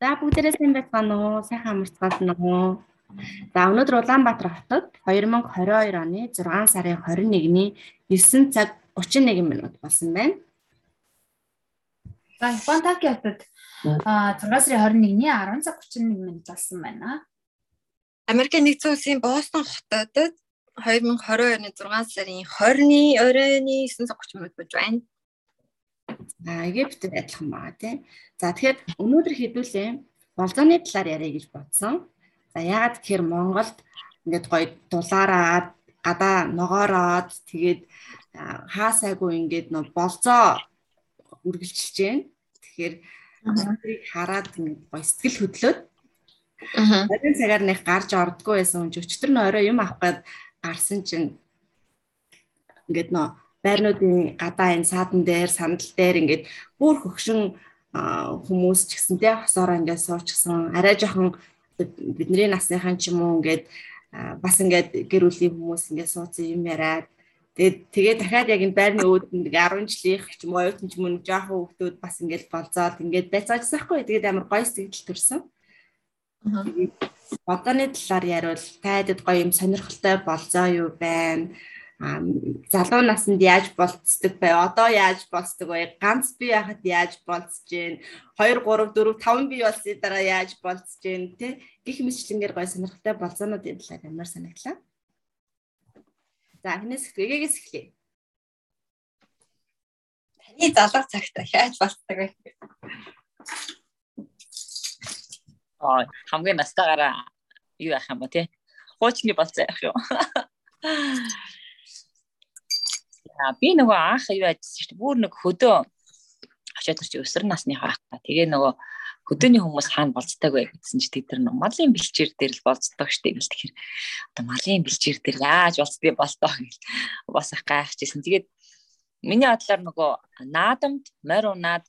За бүгдээрээ сайн байцгаана уу? Сайхан амарцгаална уу? За өнөөдөр Улаанбаатар хотод 2022 оны 6 сарын 21-ний 9 цаг 31 минут болсон байна. За Япон Токио хотод а 6 сарын 21-ний 10 цаг 31 минут болсон байна. Америкийн нэгдсэн улсын Бостон хотод 2022 оны 6 сарын 20-ны оройны 9 цаг 30 минут болж байна. А Египтэд адилхан байгаа тийм. За тэгэхээр өнөөдөр хэдүүлээ болзооны талаар яриа гэж бодсон. За яагаад тэгэхээр Монголд ингээд гоё дулаараад гадаа ногоороод тэгээд хаасайгүй ингээд нөө болзоо үргэлжилж байна. Тэгэхээр тэрийг хараад ингээд гоё сэтгэл хөдлөөд Аа. Один цагаар нэг гарч ордгоо байсан хүн өчтөр нь орой юм авах гээд гарсан чинь ингээд нөө байрнуудын гадаа энэ саадан дээр сандал дээр ингээд бүр хөгшин хүмүүс ч гэсэн те хосоороо ингээд суучихсан арай жоохон бидний насныхан ч юм уу ингээд бас ингээд гэр бүлийн хүмүүс ингээд суудсан юм яриад. Тэгээд тэгээ дахиад яг энэ байрны өөдөнд 10 жилийнх ч юм уу оюутан ч мөн жоохон хүмүүс бас ингээд болзоод ингээд байцаажсан хгүй тэгээд амар гоё сэтгэл төрсөн. Бодооны талаар яриул тайдад гоё юм сонирхолтой болзоо юу байна залуу наснд яаж болцдог бай? Одоо яаж болцдог бай? Ганц би яхад яаж болцож гин 2 3 4 5 би болсны дараа яаж болцож гин тэ гих мэтлэнгээр гой сонирхолтой болцоонуудын талаар ямар санагдлаа. За хинээс эхлэегээс эхлэе. Таны залуу цагт яаж болцдог вэ? Аа хамгийн настаагаараа юу юм бэ те хуучны болцоо яах юм би нөгөө анх юу ажилласан шүү дээ. Бүр нэг хөдөө очиод төрч өсөр насны хаахта. Тэгээ нөгөө хөдөөний хүмүүс хаана болцдог вэ гэсэн чи тэд нар малын бэлчээр дээр л болцдог штеп гэл тэгэхээр одоо малын бэлчээр дээр яаж болцдгийг болтоо гэл бас их гайхажсэн. Тэгээд миний бодлоор нөгөө наадамд морь унаад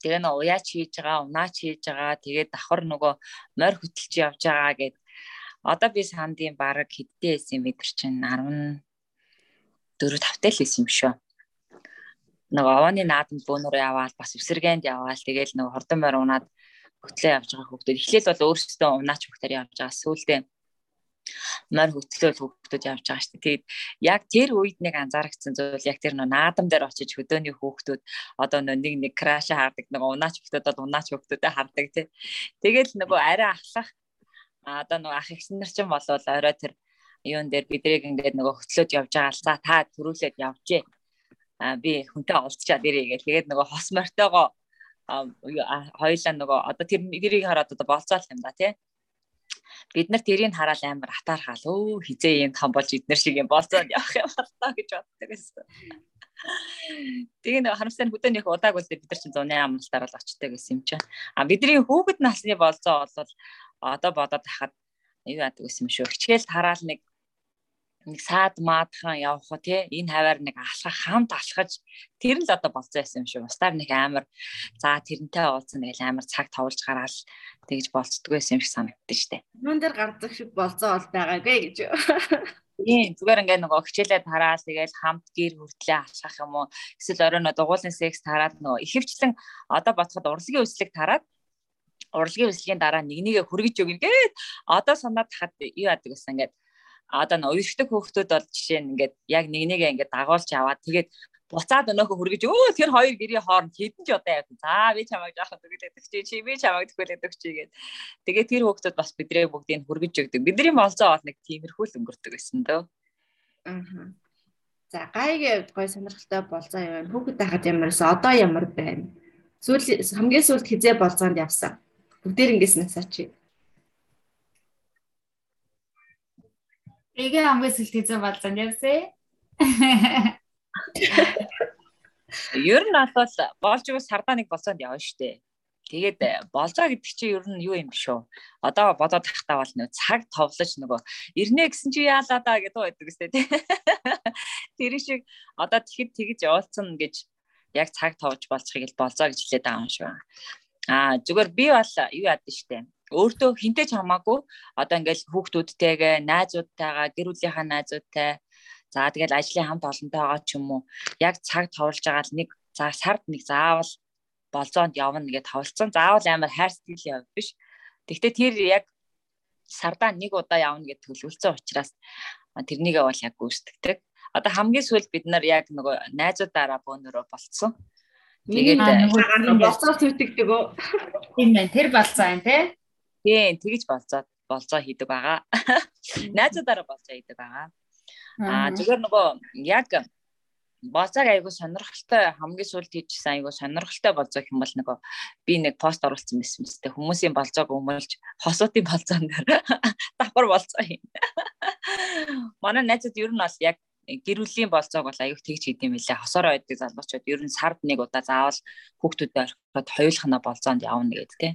тэгээ нөгөө уяач хийж байгаа, унаач хийж байгаа. Тэгээд давхар нөгөө морь хөтөлж явж байгаа гэд одоо би сандын баг хэдтэй байсан мэдэр чинь 10 4 5-тай л байсан юм шүү. Нөгөө овооны наадам бөөнөр яваал бас эвсэргээнд яваал тэгэл нөгөө хордон морь унаад хөтлөө явж байгаа хүүхдүүд эхлээл бол өөрсдөө унаач хүүхдээр явж байгаа сүулдэ морь хөтлөөл хүүхдүүд явж байгаа шүү дээ. Тэгээд яг тэр үед нэг анзаарчихсан зүйл яг тэр нөө наадам дээр очиж хөдөөний хүүхдүүд одоо нөө нэг нэг краш хаардаг нөгөө унаач хүүхдүүд бол унаач хүүхдүүдэд хардаг тий. Тэгэл нөгөө арай ахлах одоо нөгөө ах ихсэн нар ч юм болвол орой тэр юун дээр бидрийг ингээд нөгөө хөтлөөд явж байгаа л за та төрүүлээд явжээ. А би хүнтэй уулзчаад ирээ гэх. Тэгээд нөгөө хос мортойгоо хоёлаа нөгөө одоо тэр тэрийг хараад одоо болцоол юм да тий. Бид нар тэрийг хараад амар атаархаал өө хизээ юм том болж эднэр шиг юм болцоод явах юм болтоо гэж боддог гэсэн. Тэгээ нэг харамстай хөдөөний их удааг бол бид нар чинь зуны амралтаар л очтой гэсэн юм чинь. А бидний хүүхэд насны болцоо бол одоо бодоод хахад юу яадаг гэсэн юм шүү. Хичээл тараал нэг нэг саад маадхан явах уу тий энэ хаваар нэг алхах хамт алхаж тэр л одоо болцсон байсан юм шүү. Устаар нэг амар за тэрнтэй уулзсан нэг амар цаг товолж гараал тэгж болцдог байсан юм шиг санагддаг штэ. Юун дээр гардаг шиг болцоо бол байгаагүй гэж. Тийм зүгээр ингээ нөгөө хичээлээ тараал тэгэл хамт гэр хүртлээ алхах юм уу эсвэл оройно дугуулын секс тараад нөгөө ихэвчлэн одоо бодоход урлагийн үслэг тараад урлагийн үслэгийн дараа нэг нэгэ хүргэж өгнө гээд одоо санаад хахад юу яадаг гэсэн ингээд одоо н уйшдаг хөөхтүүд бол жишээ нь ингээд яг нэг нэгэ ингээд дагуулж аваад тэгээд буцаад өнөөхө хүргэж өө тэр хоёр гэрийн хооронд хідэн ч одоо яг за би чамайг жаахан төгөлөдөг чи чи би чамайг төгөлөдөг чи гээд тэгээд тэр хөөхтүүд бас бидрээ бүгдийг хүргэж өгдөг. Бидний болцоо бол нэг тиймэрхүү л өнгөрдөг гэсэн дөө. Аа за гайг гой сонирхолтой болцоо яваа хүүхэд байхад ямарс одоо ямар байна? Сүүл хамгийн сүүлд хизээ болцоонд явсан. Бүгдээр ингээс насаач Тэгээ хамгийн сүүлд хэзээ болзон явсэ. Ер нь бол болж байгаа сардаа нэг болцоонд явна штэ. Тэгээд э, болзоо гэдэг чинь ер нь юу юм шүү. Одоо бодоод тахтаа бол нөө цаг товлож нөгөө ирнэ гэсэн чи яалаа да гэдэг байдаг үстэй тий. Тэр шиг одоо тэгэхэд тэгж явуулсан гэж яг цаг товж болцохыг л болзоо гэж хэлээд байгаа юм шүү. Аа зүгээр би бол юу яад штэ өөртөө хинтээ ч хамаагүй одоо ингээл хүүхдүүдтэйгээ найзуудтайгаа гэр бүлийнхаа найзуудтай за тэгэл ажлын хамт олонтойгоо ч юм уу яг цаг товолж байгаа л нэг за сард нэг заавал болзоонд явна гэд тавалцсан. Заавал амар хайр сэтгэлийн явд биш. Тэгвэл тэр яг сардаа нэг удаа явна гэд төлөвлөсөн учраас тэрнийгээ бол яг гүйцэтгэдэг. Одоо хамгийн сүүлд бид нар яг нөгөө найзуудаараа бөөнөрөө болцсон. Тэгээд болцоо зүтгэдэг өө. Тийм байна. Тэр болцоо юм те. Тийм, тэгж болцоо болцоо хийдэг байгаа. Найзуудаараа болцоо хийдэг байгаа. Аа зүгээр нөгөө яг болцоог айгу сонирхолтой хамгийн сүүлд хийжсэн айгу сонирхолтой болцоо гэх юм бол нөгөө би нэг пост оруулсан байсан мэт хүмүүсийн болцоог өмөлж хосуудын болцоон дээр давхар болцоо юм. Манай найзууд ер нь бол яг гэр бүлийн болцоог бол аюух тэгж хийдэм билээ. Хосоор байдаг залуучууд ер нь сард нэг удаа заавал хүүхдүүдэд орхиод хоёулахна болцоонд явна гэдэг тийм.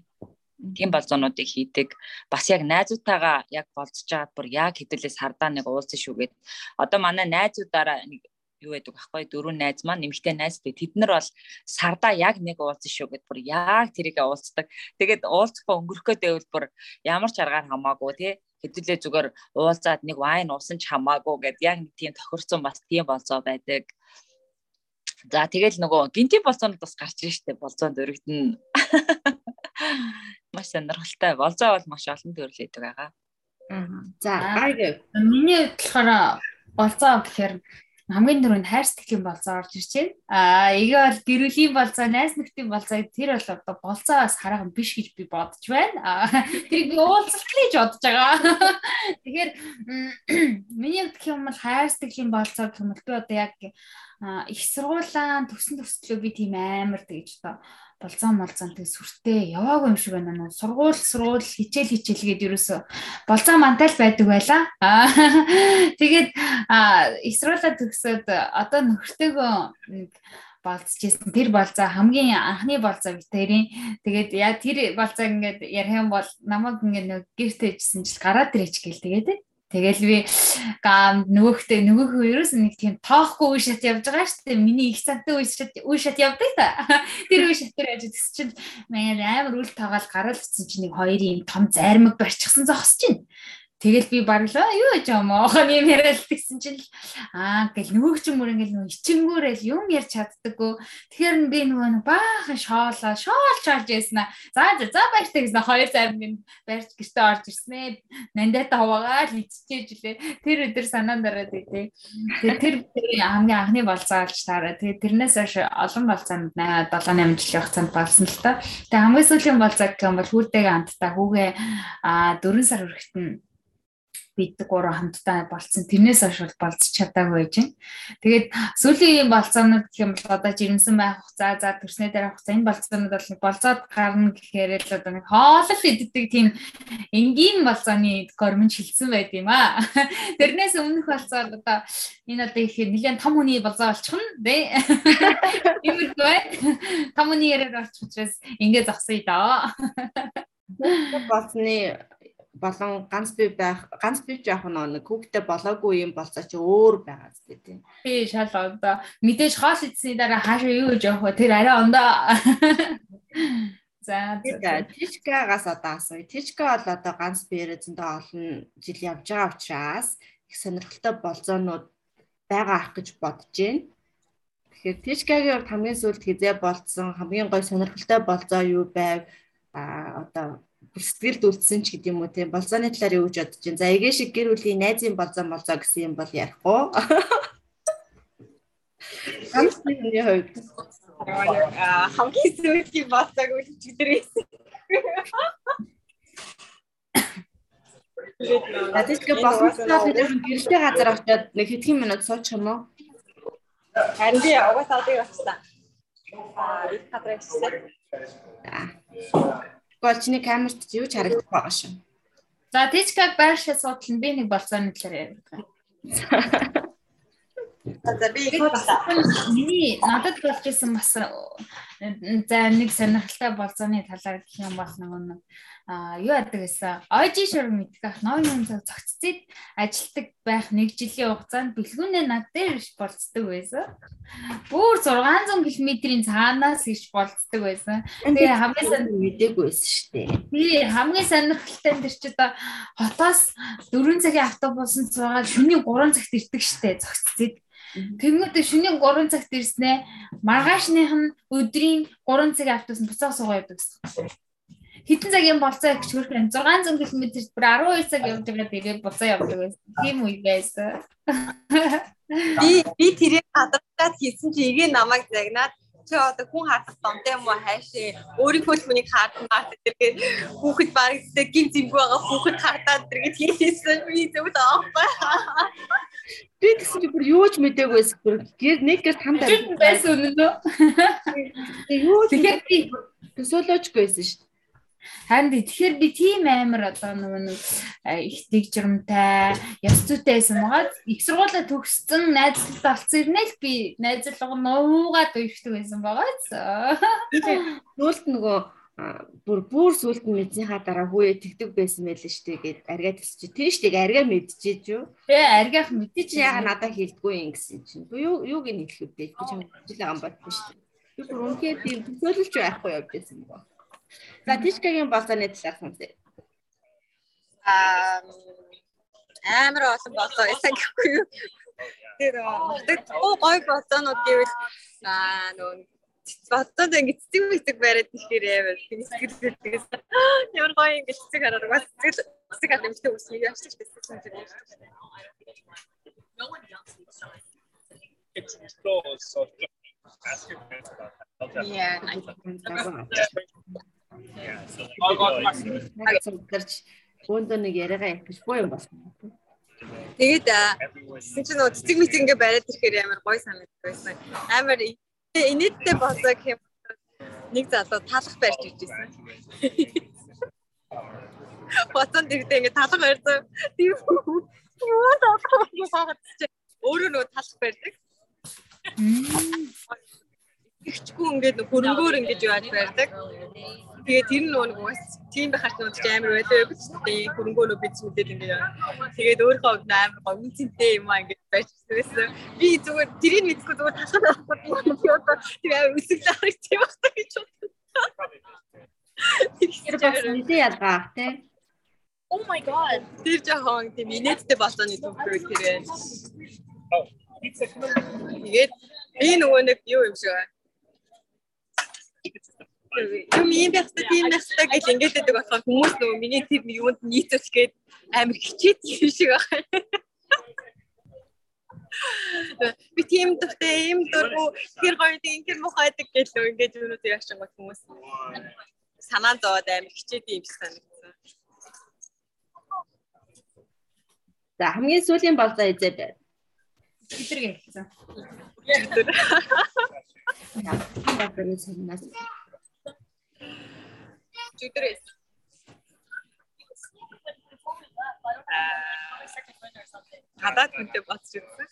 Тийм болзоонуудыг хийдэг. Бас яг найзуудтайгаа яг болцож байгаад бүр яг хэдүүлээс хардаа нэг уулзсан шүүгээд одоо манай найзуудаараа нэг юу байдаг байхгүй дөрөв найз маань нэмэгтэй найзтай тэд нар бол сарда яг нэг уулзсан шүү гэд бүр яг тэрийг уулздаг. Тэгээд уулзахгүй өнгөрөхөө дэвэл бүр ямар ч аргаар хамаагүй тий хэдүүлээ зүгээр уулзаад нэг вайн уусан ч хамаагүй гэд яг тийм тохирцсон бас тийм болцоо байдаг. За тэгэл нөгөө гинти болцоонод бас гарч ирж штэ болцоонд өргөдөн. Маш сонирхолтой. Болцоо бол маш олон төрөл өгдөг байгаа. За. Миний болохоор болцоо гэхээр хамгийн түрүүнд хайр сэтгэлийн болцоо орж ирж байна. Аа эгээ бол гэрүүлийн болцоо, найз нөхдийн болцоо тэр бол одоо болцоос хараахан биш гэж би бодож байна. Аа тэрийг би уулзалт гэж бодож байгаа. Тэгэхээр миний гэх юм бол хайр сэтгэлийн болцоо гэх юм бол би одоо яг их сургуулаа төсөн төслөө би тийм амар тэгж одоо болцоо молцоон тэг сүртэй яваагүй юм шиг байна нөө. Сургууль сургууль хичээл хичээлгээд ерөөсө болцоо мантал байдаг байла. Аа. Тэгээд эсрүүлээ төгсөөд одоо нөхөртэйгөө нэг болцчихсэн. Тэр болцоо хамгийн анхны болцоо битэрийн тэгээд яа тэр болцоо ингээд ярих юм бол намайг ингээд нэг гэртээжсэн чил гараад ирээч гээл тэгээд Тэгэл би нөгөөхтэй нөгөөх ерөөс нэг тийм тоохгүй үе шат явж байгаа шүү дээ. Миний их цантай үе шат үе шат явдаг та. Тэр үе шат дээр ажиж чинь маяг амар үл тагаал гараал утсан чинь нэг хоёрын юм том зармаг барьчихсан зогсож чинь. Тэгэл би баг л юу яж юм оохон юм яриад тэгсэн чинь л аа гэл нөгөө ч юм уу ингээл нөгөө ичингүүрэл юм ярьж чаддаггүй. Тэгэхээр би нөгөө баахан шоолоо шоолч орж ирсэн аа. За за баяртай гэсэн хоёр зарим барьж гэртээ орж ирсэн ээ. Нандата хуваагаа л иччихэж лээ. Тэр өдөр санаанд дараад идэв. Тэр тэр хамгийн анхны болцоолж таараа. Тэгээ тэрнээс хойш олон болцоонд 8 7 8 жилийн хугацаанд болсон л та. Тэгээ хамгийн сүүлийн болцоо гэх юм бол хүүтэйгээ хамтдаа хүүгээ аа 4 сар хүрэхтэн бид гурав хамтдаа болцсон. Тэрнээс хойш бол болцож чадаагүй байж байна. Тэгээд сүүлийн болцоонууд гэх юм бол одоо жирэмсэн байх хугацаа, за төрснөө дээр хугацаа энэ болцоонууд бол болцоод гарна гэхээр л одоо нэг хоолол иддэг тийм энгийн болцооны гормон шилжсэн байд юм аа. Тэрнээс өмнөх болцоо одоо энэ одоо их нэлээд том хүний болцоо болчихно дээ. Иймэрхүү бай. Том хүний яриад орчих учраас ингэ зогсъё доо. Болцны болон ганц бий байх ганц бий яг нэг хүүхдээ болоогүй юм болцоо чи өөр байгаа зү тийм. Тий шал одоо мэдээж хоол идсний дараа хаашаа юу гэж явах вэ? Тэр арай ондоо. За Тичкагаас одоо асууя. Тичка бол одоо ганц биеэр зөндөө олон жил явж байгаа учраас их сонирхолтой болзоонууд байгаа ах гэж бодож байна. Тэгэхээр Тичкагийн хувьд хамгийн сүүлд хизээ болцсон хамгийн гой сонирхолтой болзоо юу байв? А одоо сэтгэлд үлдсэн ч гэдэм үү те болзооны талаар юу гэж бодож байна. За эгэ шиг гэр бүлийн найзын болзоо болзоо гэсэн юм бол ярих уу? Хамсны хувьд хамгийн сүүлийн байсан. Ятичка болсоноо бид гэрэлтэй газар очиод нэг хэдхэн минут суучих юм уу? Харин би угаасаа одоо явчихсан. Аа, их газар очисон. Гол чиний камерт юу ч харагдах байгаа шүү. За Тичкаг байршаа судлан би нэг болцооны талаар яриад байгаа. За би миний надад болж исэн бас за нэг сонирхолтой болцооны талаар гэх юм бол нэг а юу яадаг гэсэн ойжи шур мэддэг ах ноон юм зогццээд ажилтдаг байх нэг жилийн хугацаанд бэлгүүнээ над дээр иш болцдог байсан. Бүр 600 км-ийн цаанаас иш болцдог байсан. Тэгээ хамгийн сайн мэдээгүй байсан шүү дээ. Тий хамгийн сонирхолтой нь чи одоо хотоос 4 цагийн автобусанд цугаад шөнийн 3 цагт ирдэг штэ зогццээд Тэнгүүд шөнийн 3 цагт ирснэ. Маргаашных нь өдрийн 3 цагийн автобус буцаага суугаа явдаг гэсэн. Хэдэн цагийн болцоо гэж хөрх юм 600 км бүр 12 цаг явж байгаа тэгээд буцаа явдаг байсан. Тийм үе байсан. Би би тэрийг хадгалаад хийсэн чи игээ намайг загнаад чи одоо хүн хатах домтой юм уу? Хайшээ. Өөрийнхөө л хүнийг хардмаа тэргээ хүүхэд бараг зэ гин зэмгүй байгаа хүүхэд хардаад тэргээ хийсэн. Би зөвд аахгүй. Би тэгсэн чи бүр юу ч мэдээгүй байсан бүр. Гэр нэг гэр хамт байсан үнэн үү? Юу тэгэхээр би төсөөлөөчгүй байсан шүү Харин тэгэхээр би тийм амар одоо нөгөө нэг их дэг жирамтай, яс зүйтэй байсан байгаа. Их сургуулаа төгссөн, найзлалт болсон ирнэ л би найзлага нуугаад уйрхдаг байсан байгаа. Сүүлд нөгөө бүр бүр сүлд нь мэдсийнхаа дараа хүүе тэгдэг байсан байл шүү дээ гээд аргаа. Тэр шүү дээ аргаа мэдчихэж юу? Тэ аргаах мэдчих яага надад хэлдэггүй юм гэсэн чинь. Юу юуг нь хэлэх үү? Би чам жилээ гам бодсон шүү дээ. Би бүр үнхээр тийм төсөөлж байхгүй явж байсан юм байна. За Тишкагийн болооны талаар сонсъё. Аа амар олон болоо байсан гэхгүй юу? Тэр гоо гой болоонууд гэвэл аа нөө бодоод ингэ цэцэг мэцэг бариад ихээр амар сэтгэл тэгээс ямар гоё ингэ цэцэг хараад бас цэцэг цэцэг хараад юмштай үсний яашч байсан юм шиг байна. It's so Yeah. Цогцолж өөндөө нэг яриагаа гэж боо юм болсон. Тэгээд чинь ч нөө цэцэг мэт ингээ бариад ирэхээр амар гой санагддаг байсан. Амар инээдтэй болоо гэх юм нэг залуу талах барьж иржсэн. Батан дэрдээ ингээ талах барьсан. Тийм юу таах юм хаад чи өөрөө нөгөө талах барьдаг. Игчгүй ингээд хөрөнгөөр ингэж яаж барьдаг. Тэгээ тэр нь нөгөө бас тийм байхаар ч нөгөө амар байлаа гэж тийм хөрөнгөөнөө бич мэдээд ингээд тэгээд өөрийнхөө хувьд амар гоё үнцэнтэй юм аа ингээд байж байсан. Би зүгээр тэрийг мэдгүй зүгээр талхад авахгүй би одоо тийм амар үсгэлээ харагдчих юм байна гэж бодлоо. Тэр бас мэдээ ялгаа тий. Oh my god. Тэр жоохон тийм инээдтэй болооны төвхөр тэр. Тэгээд би нөгөө нэг юу юм шиг байна юм юм байхтай тийм байхтай гэж ингэж байдаг болохоор хүмүүс нөгөө миний тэр юунд нийцүүлэх гээд амар хичээд юм шиг байна. Би тийм дуртай юм дургу тэр гоё тийм тэр мухайдаг гэж л ингэж өнөөдөр яаж чанга хүмүүс санаа зовоод амар хичээд юм шиг санагдсан. За хамгийн сүүлийн болзоо эзээ байр. Өдрийг хэлсэн. Өдөр. Багтны санаас Өдрээс. Хадаад хүнтэй боцч үзсэн.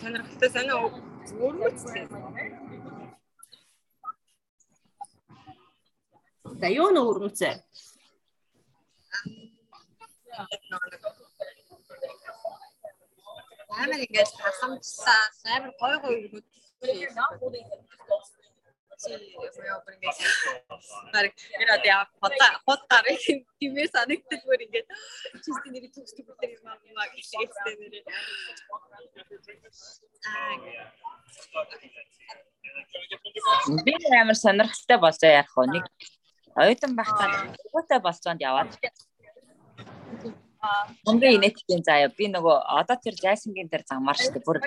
Сонирхолтой сонио өөрмөцсөн. За юу нөө амар ингээд хасамжлаа амар гой гой өгөөд Бараг энэ одоо хота хотаар тиймээ санагддаг бүр ингээд чистий нэр төгсдөг бүтээл юм аа гэхээстэй нэр. Би амар сонирхолтой болзоо яах вэ? Нэг оюутан байхдаа гоотой болцоонд яваад Гомбын инээдлийн заяа би нөгөө одоо тэр Жайсангийн тэр замаар дээ бүр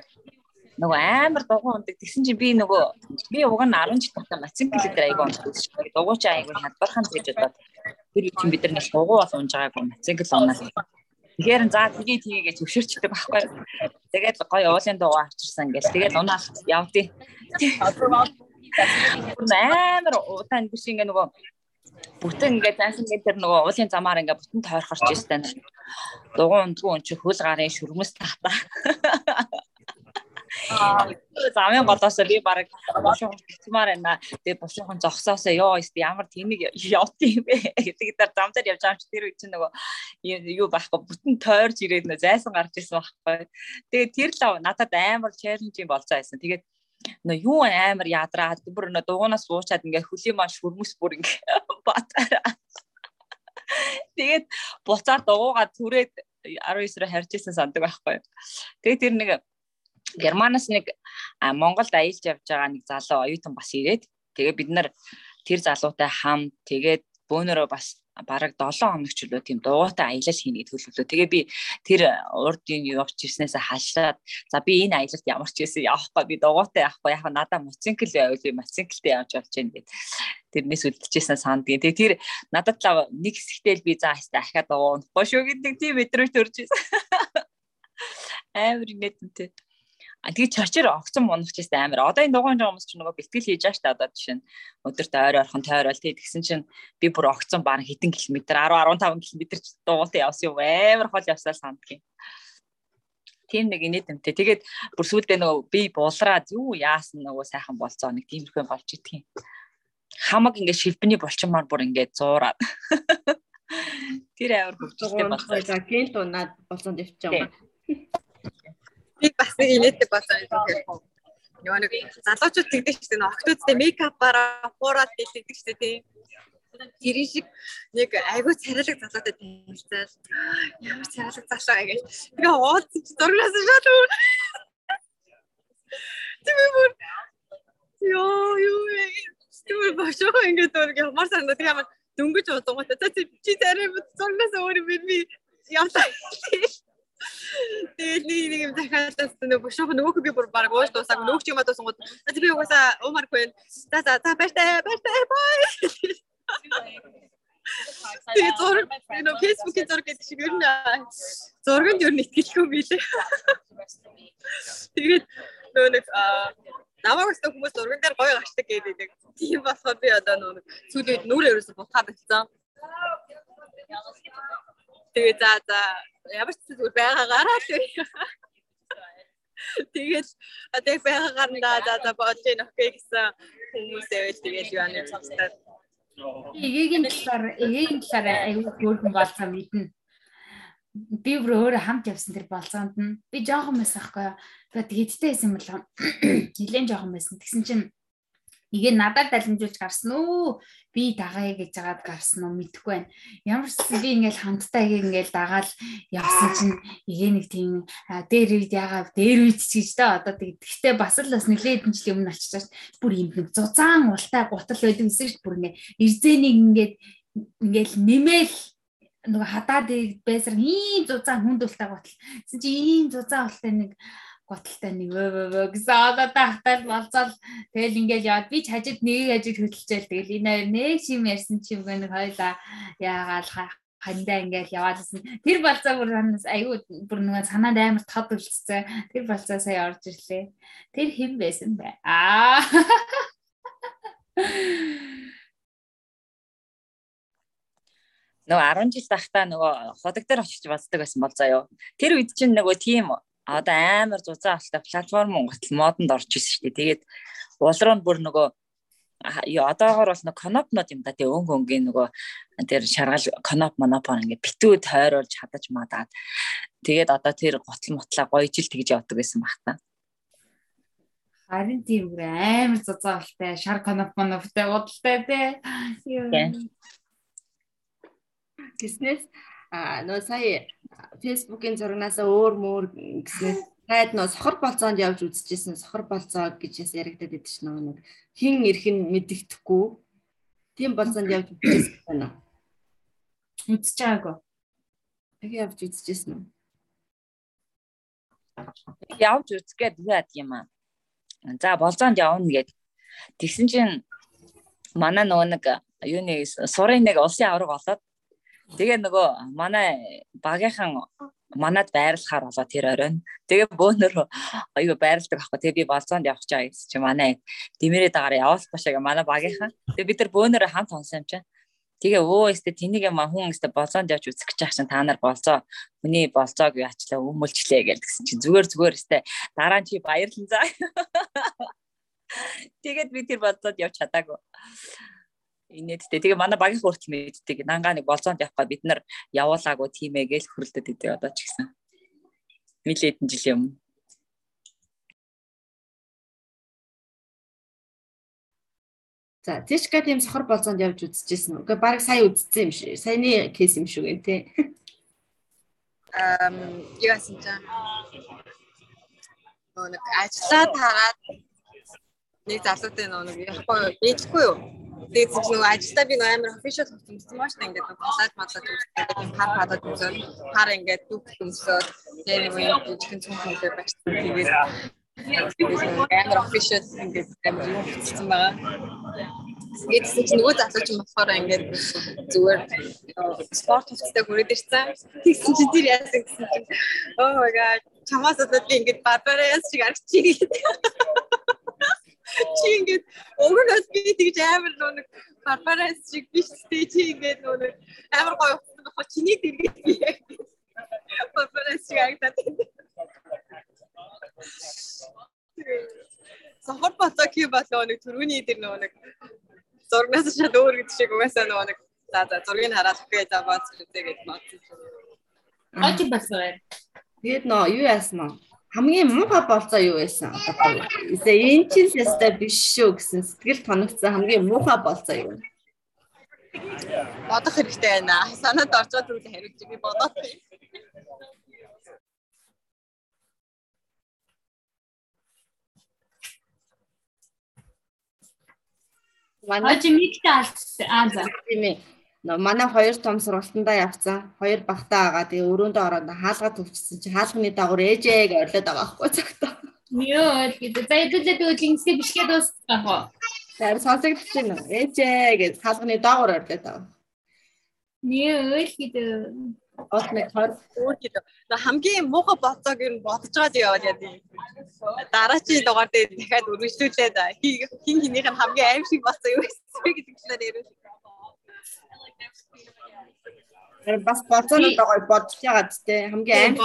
нөгөө амар дугуй ундаг тэгсэн чинь би нөгөө би уг нь 10 жил мацинкл дээр айгу ундаг шүү дээ дугуй чи айгу хадвархан гэж бодоод тэр үчим бид нар нэг дугуй бол унж байгаагүй мацинкл унаад Тэгэхээр за тгий тгий гэж зөвшөөрчдөг байхгүй. Тэгээд гоё уулын дугаа авчирсан гэж. Тэгээд унаах явдیں۔ Амар удаан биш ингээ нөгөө бүтэн ингээд зайсан гэдэг тэр нөгөө уулын замаар ингээд бүтэн тойрхорч ирсэн. Дугуй ундгүй өн чи хөл гарын шүрмэс тата. Замын голоос би баг бушуухан битмаар байна. Тэгээ бушуухан зогсоосоо ёо ист ямар тэмиг явт юм бэ гэдэг дээр зам дээр явж байгаа юм чи тэр үе чинь нөгөө юу байхгүй бүтэн тойрж ирээд нөө зайсан гарч ирсэн байхгүй. Тэгээ тэр л надад амар челленжинг болцоо байсан. Тэгээд нөө юу амар ядраад бүр нөө дугуунаас уучаад ингээ хөлийн маань шүрмэс бүр ингээ батараа. Тэгээд буцаад дугуугаа түрээд 19-роо харж исэн сандаг байхгүй. Тэгээд тэр нэг Германаас нэг Монголд аялж явж байгаа нэг залуу оюутан бас ирээд тэгээ бид нар тэр залуутай хам тэгээд бөөнөрөө бас бараг 7 хоног ч үлээ тийм дугуйтай аялал хийнэ гэдэг төлөвлөө. Тэгээ би тэр урд юм явж ирснээс хашаад за би энэ аялалд ямар ч байсан явахгүй би дугуйтай явахгүй яг надаа мотоцикл байвал би мотоциклтэй явж болж байна гэд. Тэрнээс үлдчихсэн сандгийн. Тэгээ тэр надад л нэг хэсэгтэл би за хаста ахаад дугуй шүү гэдэг тийм мэдрэмж төрж ирсэн. Амар нэгэнтэй. Тэгээ чочор огцон мунах чийсэн амар. Одоо энэ дугаан жоомс ч нөгөө бэлтгэл хийж байгаа шүү дээ. Одоо жишээ нь өдөрт ойр ойрхон тойрол тий тэгсэн чинь би бүр огцон баг хэдэн километр 10 15 км ч дугуйтай явсан юм амар хол явсаа сандгийн. Тийм нэг инээдэмтэй. Тэгээд бүр сүүлдээ нөгөө би булраад юу яасан нөгөө сайхан болцоо нэг тиймэрхүү болж идэх юм. Хамаг ингээд шилбэний булчмаар бүр ингээд зуураад. Тэр амар хөвчтэй болсон. За гэнт унаад болсон дэвчээ. Би бас нэг инээдэг болсон юм тийм. Нөгөө нэг залуучууд тэгдэг шүү дээ. Октодтэй мейкапаараа хуураад дэлгэдэг шүү дээ. Тэрийн шиг нэг айгүй царайлаг залуутай танилцаад ямар царайлаг залуу гэж. Тэгээ уулз чи зурнаас шал өөр. Тэгээ бүр ёо ёо Түр бошоо ингээд өөр ямар санда тэгээ ямар дөнгөж удангуудаа чи царай зурнаас өөр би явлаа. Тэгээд нэг нэг юм дахиад нэг бушуух нөгөөх би бүр баг ууш дуусаг нөгөөч юм атсан гот. За би угаасаа уумаргүй. За за за баяртай баяртай бай. Тэгээд зураг энэ фэйсбүүкийн зураг гэдэг шиг ер нь зурганд ер нь итгэлгүй билээ. Тэгээд нөө нэг намайг өстө хүмүүс зурган дээр гоё гашдаг гэдэг. Тийм болохоор би одоо нөө сүүлийн нүрээ ерөөсө бутгаад болсон. Тэгээ за за ямар ч зүйл байгаагаараа л Тэгээд одоо байгаагаар нь за за болж ийн окей гэсэн хүмүүсээ л тэгээд юу аны цогцтой. Эгийн талаар эгийн талаар аюул хөөрхөн болцоо мэднэ. Би бүр өөрөө хамт явсан тэр болцоонд нь би жоохон байсан аахгүй. Тэгээд хэдтэй байсан юм бол нэлээд жоохон байсан. Тэгсэн чинь Игээ надад далимжуулж гарсан уу? Би дагая гэж жагаад гарсан уу мэдэхгүй байна. Ямар ч би ингээл хамтдаа ингээл дагаал явсан чинь игээ нэг тийм дээр үед ягаа дээр үед ч гэж та одоо тэгтээ бас л бас нэлээд хэдэн жилийн өмнө очиж бүр юм нэг зузаан ултай гутал байдаг гэсэн чинь бүр ингээ ирзэнийг ингээд ингээл нэмэл нөгөө хадаад байсаар ийм зузаан хүнд ултай гутал. Гэсэн чи ийм зузаан ултай нэг готалтай нэг өө гэсэн. Одоо тахтал болцол тэгэл ингээл яваад би ч хажид нэг хажид хөдөлчээл тэгэл энэ нэг шим ярьсан чим нэг хоёлаа яагаал хандаа ингээл яваадсэн тэр болцоо бүр санаас аюу бүр нэг санаанд амар тод үлдсэн тэр болцоо сая орж ирлээ. Тэр хэн байсан бэ? Аа. Нөгөө 10 жил тахта нөгөө ходог дээр очиж бацдаг байсан бол заяо. Тэр үед чинь нөгөө тийм одоо амар зузаан алтай платформ гутал модонд орж ирсэн шүү дээ. Тэгээд улруу нь бүр нөгөө одоогоор бол нэг конопнод юм да тий өнг өнгийн нөгөө тэр шаргал коноп монопон ингээ битүү тойруулж хадаж мадаад тэгээд одоо тэр гутал мотлаа гоёжил тэгж явдаг гэсэн баг та. Харин тийм үр амар зузаан алтай шар коноп моноптай удалтай тий. Тэснээс а нөө сая фэйсбүүкийн зурагнаас өөр мөр гэсэн хайд нөө сохор болцоонд явж үзчихсэн сохор болцоо гэж яс яригдаад байдаг ш нь нэг хин ирэх нь мэддэхгүй. Тийм болцоонд явж үзчихсэн байна уу үзэж байгаагүй яг явж үзчихсэн үү явж үзгээд яад юм аа? За болцоонд явна гэд. Тэгсэн чинь манай нөгөө нэг юуны сурын нэг улсын авраг олоод Тэгээ нөгөө манай багийнхан манад байрлахаар болоо тэр оройн. Тэгээ бөөнөр аюу байрладаг аахгүй. Тэгээ би болцоонд явах чаа гэсэн чи манай димэрээ дагаар явуулах башаага манай багийнхан. Тэгээ бид нар бөөнөр хамт онсон юм чинь. Тэгээ өө өстө тэнийг юм хүн өстө болцоонд явж үзэх гэж чинь та нар болцоо хүний болцоог яачлаа өмөлчлээ гэсэн чинь зүгээр зүгээр өстө дараа нь чи баярлан заа. Тэгээд би тэр болцоод явж чадаагүй инээдтэй. Тэгээ манай багийн хүртэл мэддэг. Нангаа нэг болцоонд явхаа бид нар явуулаагүй тийм ээ гэж хөрөлдөд идэв одоо ч гэсэн. Нилээдэн жилийн өмнө. За Тишка тийм сохор болзоонд явж үзчихсэн. Уга баг сая үзсэн юм шиг. Саяны кейс юм шиг юм те. Ам яасан ч нэг ажиллаад хараад нэг залуутай нэг яахгүй ээжгүй юу. Тэгээд нөгөө ажилдаа би нөгөө амар official хөтөлсөн маш та ингээд талаад мадлаад үзээд юм хар хадаад үзээд хар ингээд дүг өмсөд тэгээд нөгөө юм жижигхэн цонхтой бачсан тэгээд амар official ингээд амар юм хөтөлсөн байгаа. Тэгээд чи нөгөө залууч юм болохоор ингээд зүгээр спорт хувцастай хүрээд ирсэн. Тэгсэн чи тэр яасан гэсэн чинь oh my god чамаас одоо би ингээд барбарас шиг аргачих. Чи ингээд өгнөөс би тэгж амар нэг барбарас шиг биш тий чи ингээд нэг амар гоё утсан бахаа чиний дэргээд би барбарас шиг агтаад. Сохор кий болоо нэг түрүүний дээр нөгөө нэг зургнаас шал өөр гэдэг шиг угаасаа нөгөө нэг за за зургийг хараад үгүй за бац гэж бодсон. Очи басваа. Тэгээд нөө юу яасан нь хамгийн муухай болцоо юу байсан одоо энэ чинь ястай биш шүү гэсэн сэтгэл тоногцсон хамгийн муухай болцоо юу? Бодох хэрэгтэй байна. Санаад орчоод үл хариулж би бодоод. Манай чи миктэй алдсан. Аа за. Тийм ээ. Манай хоёр том сургалтандаа явцсан. Хоёр багтаа байгаа. Тэгээ өрөөндөө ороод хаалга төвчсөн чи хаалганы дагуур ээжээ гэж орлоод байгаа байхгүй цагтаа. Йоо гэдэг. За хэдүүлээ би үжингсээ бишгээ дуусгах уу? Тэр сонсогдож байна уу? Ээжээ гэж хаалганы дагуур орлоод байгаа. Йоо гэдэг. От нэг хор Өөр гэдэг. Хамгийн муухай боцоог юу бодож байгаад яваад яа. Дараачийн дугаар дээр дахиад үргэлжлүүлээд хин хинийх нь хамгийн аим шиг боцоо юу гэсэн гэдэг талаар ярил. Тэр бас боцоонууд байгаа бодож байгаа зү хамгийн аим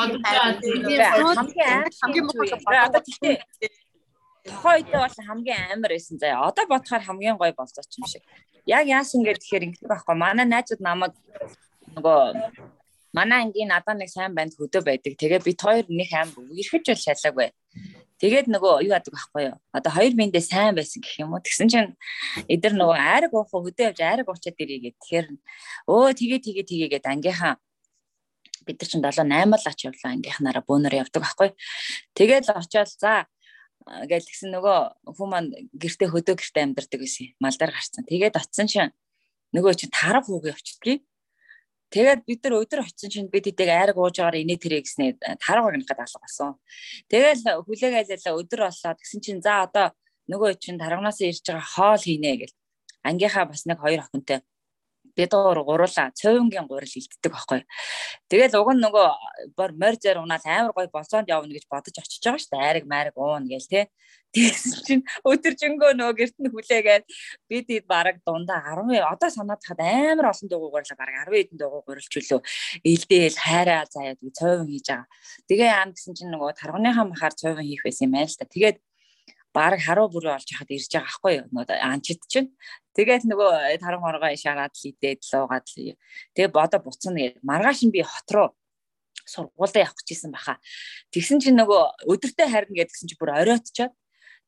хамгийн хамгийн муухай одоо тэгтээ тохойдоо бол хамгийн амар байсан заяа. Одоо бодохоор хамгийн гоё болцооч юм шиг. Яг яасан гэхээр ингэдэг байхгүй. Манай найзууд намайг нөгөө манай ангийн надад нэг сайн банд хөдөө байдаг. Тэгээ бид хоёр нэг аим ирэхэд бол шалаагүй. Тэгээд нөгөө юу яадаг байхгүй юу? Одоо хоёр биендээ сайн байсан гэх юм уу? Тэгсэн чинь эдэр нөгөө айраг уух хөдөө явж айраг уучаад ирээ гэх. Тэгэхээр өө тгээ тгээ гэд ангийнхаа бид нар чинь 7 8 л ач явлаа ангийнхнаараа бөөнөр явдаг байхгүй. Тэгээд л очиод за гэж тэгсэн нөгөө хүмүүс маань гэртээ хөдөө гэртээ амьдардаг гэсэн малдаар гарцсан. Тэгээд очисон чинь нөгөө чи тарга хүүгээ очтгийг Тэгээд бид нар өдөр очисон чинь бид хэдэг айраг уужгаар инээ тэрэ гэснээр тарга гэнхэд алга болсон. Тэгэл хүлээгээл өдөр боллоо тэгсэн чинь за одоо нөгөө чинь тарганаас ирж байгаа хоол хийнэ гэл. Ангийнхаа бас нэг хоёр охинтой бид гур гуруула цовингийн гурил илтдэг байхгүй. Тэгэл уг нь нөгөө бор морь зэр унаад амар гой болцоонд явна гэж бодож очиж байгаа шүү дээ. Айраг майраг уун гээл те. Тэгсэн чинь өдөржингөө нөгөө гэрт нь хүлээгээд бид ид бараг дундаа 10 одоо санаад хаад амар олон дугуй гурлаа бараг 10 хэдэн дугуй гурилч үлээ ээлдээл хайраа заяад цовин хийж байгаа. Тэгээ яам гэсэн чинь нөгөө тарганыхаа махаар цовин хийх байсан юм байна л та. Тэгээд баг харуу бүрээ олж яхад ирж байгаа байхгүй юу? Нөгөө анчид чинь. Тэгээд нөгөө таран оргоо шараад л идээд луугаад л тэгээ бодо буцна гэдэг маргааш нь би хот руу сургуультай явах гэжсэн баха. Тэгсэн чинь нөгөө өдөртөө харна гэдгсэн чинь бүр оройтчоод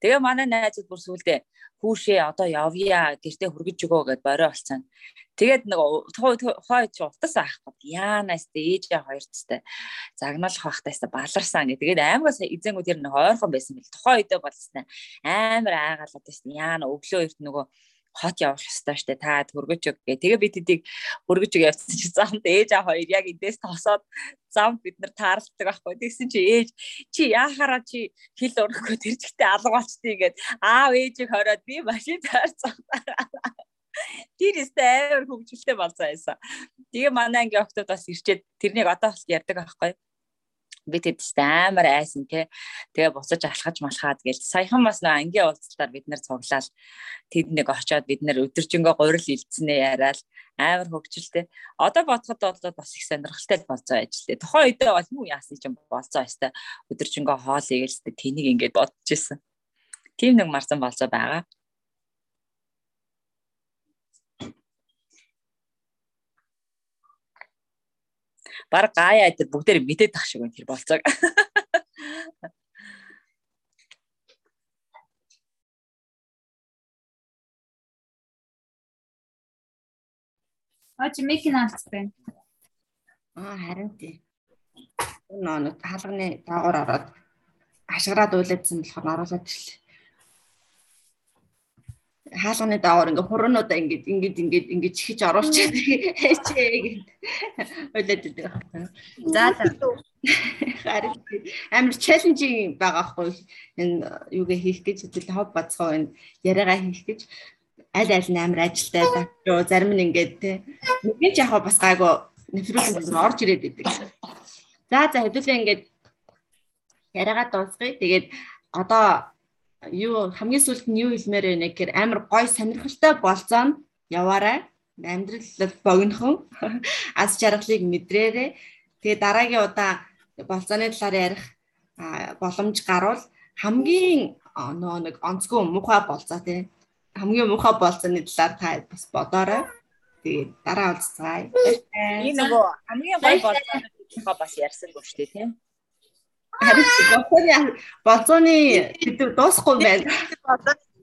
Тэгээ манай найзууд бүр сүулдэ хүүшээ одоо явъя гэртээ хүргэж өгөө гэд бороо болцсон. Тэгээд нэг хой чи утас аах гот яанаас тэ ээжээ хоёрцтай загнуулах байхтайсаа баларсан гэ. Тэгээд аймагаас эзэнгүүд тэр нэг ойрхон байсан бил. Тухайн үедээ болснаа амар айгаалаад байсан. Яана өглөө эрт нөгөө хот явах ёстой штэ та хөргөж өг гэ. Тэгээ бид тэдийг хөргөж өг явсан чи замд ээж аа хоёр яг эдээс тосоод замд бид нар тааралдаг байхгүй. Тэгсэн чи ээж чи яахаараа чи хил өргөхөө тэр чигтээ алга болчтий гэд аав ээжийг хороод би машин таарцсан. Тэр өстэй амар хөвгөлтэй болсон байсан. Тэгээ манай ангийн октод бас ирчээд тэрнийг одоо бас ярьдаг байхгүй би тэдс амар айсан те тэгээ буцаж алхаж малхаад гээл саяхан бас нэг ангийн уулзалтаар бид нэр цуглаал. Тэд нэг очиод бид нэр өдөржингөө гурил илдснээ яриад амар хөгжилтэй одоо бодоход бол бас их сонирхолтой болцоо ажиллаа тухайн үедээ бол юу яасан чинь болцоо өстэй өдөржингөө хоол игэлстэй тэнийг ингээд бодож исэн. Тийм нэг марсан болцоо байгаа баг гаяа тэр бүгдээр мэдээд тах шиг байна тэр болцоог. Оч микин алц байна. Аа харин тий. Энэ нөө халганы даагуур ороод ашгараад уйлаадсан болохоор оруулаад ирлээ. Хаалганы даагуур ингээ хуруунуудаа ингээд ингээд ингээд ингээд чихэж оруулчихад хээчээ гэд уйлаад идэг. За харин амар челленжинг байгаа хгүй энэ юугээ хийх гэж хэвэл хоб бацгаа энэ яриагаа хийх гэж аль аль нь амар ажилтай даа. Зарим нь ингээд те нэг ч яг бас гайгүй нефролог орж ирээд идэг. За за хэдүүлээ ингээд яриагаа дуусгая. Тэгээд одоо юу хамгийн сүүлд нь юу хэлмээр байна гэхээр амар гой сонирхолтой болцоо нь яваарай. Амьдрал богинохон аз жаргалыг мэдрээрэй. Тэгээ дараагийн удаа болцооны талаар ярих боломж гарвал хамгийн нөө нэг онцгой муухай болцоо тий. Хамгийн муухай болцооны талаар та бас бодоорой. Тэгээд дараа уулзцгаая. Энэ нөгөө хамгийн гой болцоо бас ярьсан гоо штэ тийм. Харин болцооны бид дуусахгүй байна.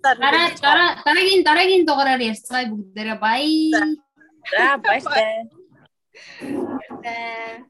Дараа дараа дараагийн дараагийн дугаараар ярьцгаая бүгдээрээ баяа. За баярлалаа. Баярлалаа.